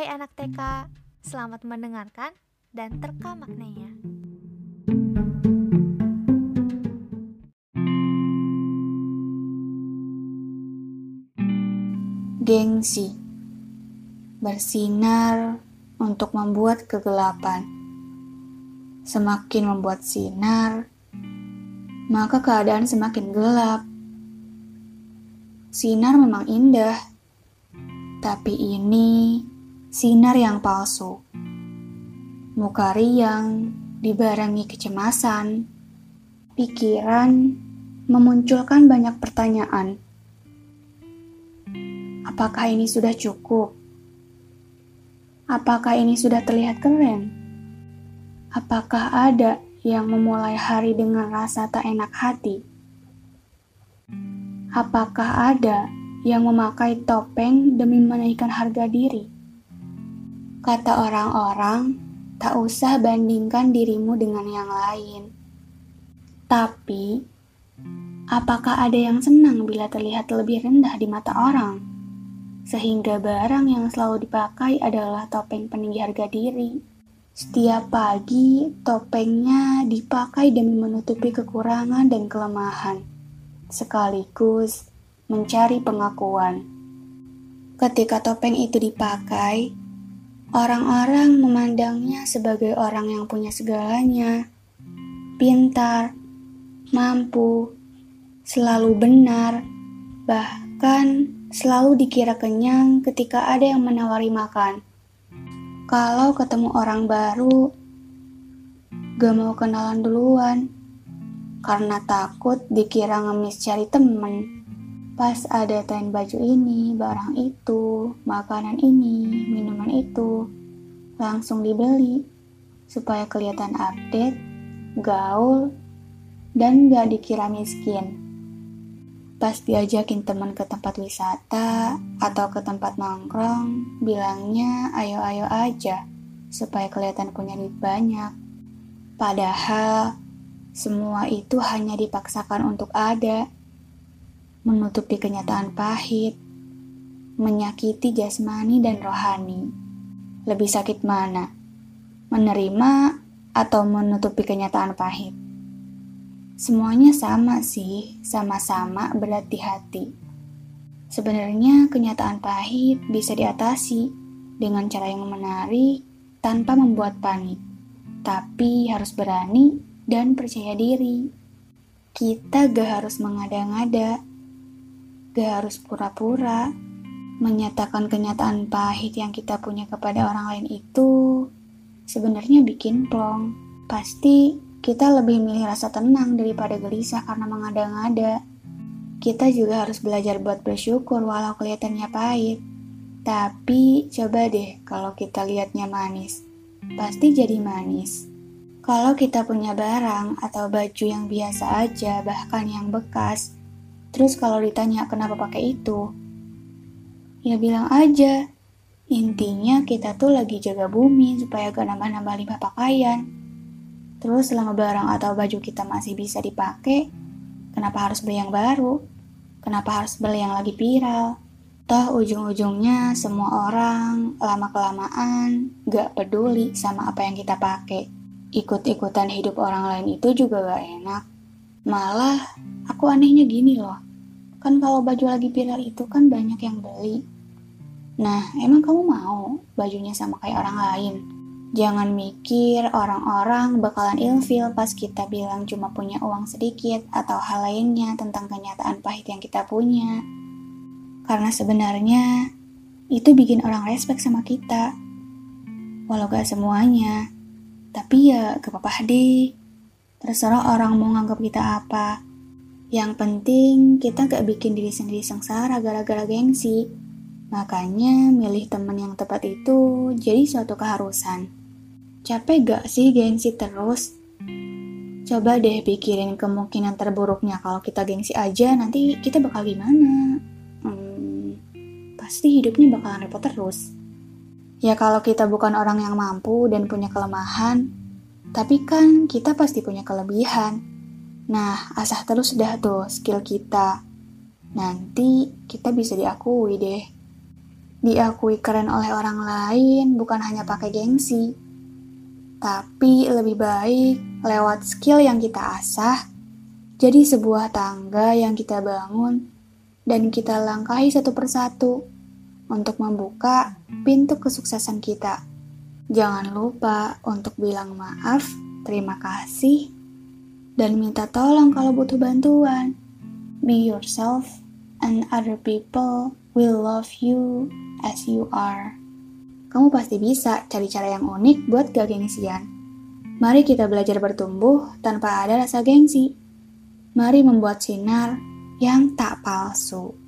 Hai anak TK, selamat mendengarkan dan terka maknanya. Gengsi bersinar untuk membuat kegelapan. Semakin membuat sinar, maka keadaan semakin gelap. Sinar memang indah, tapi ini sinar yang palsu. Muka riang dibarengi kecemasan, pikiran memunculkan banyak pertanyaan. Apakah ini sudah cukup? Apakah ini sudah terlihat keren? Apakah ada yang memulai hari dengan rasa tak enak hati? Apakah ada yang memakai topeng demi menaikkan harga diri. Kata orang-orang, tak usah bandingkan dirimu dengan yang lain. Tapi, apakah ada yang senang bila terlihat lebih rendah di mata orang? Sehingga barang yang selalu dipakai adalah topeng peninggi harga diri. Setiap pagi, topengnya dipakai demi menutupi kekurangan dan kelemahan. Sekaligus, mencari pengakuan. Ketika topeng itu dipakai, orang-orang memandangnya sebagai orang yang punya segalanya, pintar, mampu, selalu benar, bahkan selalu dikira kenyang ketika ada yang menawari makan. Kalau ketemu orang baru, gak mau kenalan duluan karena takut dikira ngemis cari temen. Pas ada tren baju ini, barang itu, makanan ini, minuman itu, langsung dibeli supaya kelihatan update, gaul, dan gak dikira miskin. Pas diajakin teman ke tempat wisata atau ke tempat nongkrong, bilangnya ayo-ayo aja supaya kelihatan punya duit banyak. Padahal semua itu hanya dipaksakan untuk ada menutupi kenyataan pahit, menyakiti jasmani dan rohani. Lebih sakit mana? Menerima atau menutupi kenyataan pahit? Semuanya sama sih, sama-sama berat di hati. Sebenarnya kenyataan pahit bisa diatasi dengan cara yang menarik tanpa membuat panik. Tapi harus berani dan percaya diri. Kita gak harus mengada-ngada, Gak harus pura-pura menyatakan kenyataan pahit yang kita punya kepada orang lain itu sebenarnya bikin plong. Pasti kita lebih milih rasa tenang daripada gelisah karena mengada-ngada. Kita juga harus belajar buat bersyukur walau kelihatannya pahit. Tapi coba deh kalau kita lihatnya manis. Pasti jadi manis. Kalau kita punya barang atau baju yang biasa aja, bahkan yang bekas, Terus kalau ditanya kenapa pakai itu, ya bilang aja. Intinya kita tuh lagi jaga bumi supaya gak nambah-nambah limbah pakaian. Terus selama barang atau baju kita masih bisa dipakai, kenapa harus beli yang baru? Kenapa harus beli yang lagi viral? Toh ujung-ujungnya semua orang lama-kelamaan gak peduli sama apa yang kita pakai. Ikut-ikutan hidup orang lain itu juga gak enak. Malah Aku anehnya gini loh, kan kalau baju lagi viral itu kan banyak yang beli. Nah, emang kamu mau bajunya sama kayak orang lain? Jangan mikir orang-orang bakalan ilfil pas kita bilang cuma punya uang sedikit atau hal lainnya tentang kenyataan pahit yang kita punya. Karena sebenarnya itu bikin orang respect sama kita. Walau gak semuanya, tapi ya gak apa-apa deh. Terserah orang mau nganggap kita apa. Yang penting kita gak bikin diri sendiri sengsara gara-gara gengsi. Makanya milih temen yang tepat itu jadi suatu keharusan. Capek gak sih gengsi terus? Coba deh pikirin kemungkinan terburuknya kalau kita gengsi aja nanti kita bakal gimana? Hmm, pasti hidupnya bakalan repot terus. Ya kalau kita bukan orang yang mampu dan punya kelemahan, tapi kan kita pasti punya kelebihan. Nah, asah terus dah tuh skill kita. Nanti kita bisa diakui deh. Diakui keren oleh orang lain bukan hanya pakai gengsi, tapi lebih baik lewat skill yang kita asah, jadi sebuah tangga yang kita bangun dan kita langkahi satu persatu untuk membuka pintu kesuksesan kita. Jangan lupa untuk bilang maaf, terima kasih, dan minta tolong kalau butuh bantuan. Be yourself, and other people will love you as you are. Kamu pasti bisa cari cara yang unik buat gak gengsian. Mari kita belajar bertumbuh tanpa ada rasa gengsi. Mari membuat sinar yang tak palsu.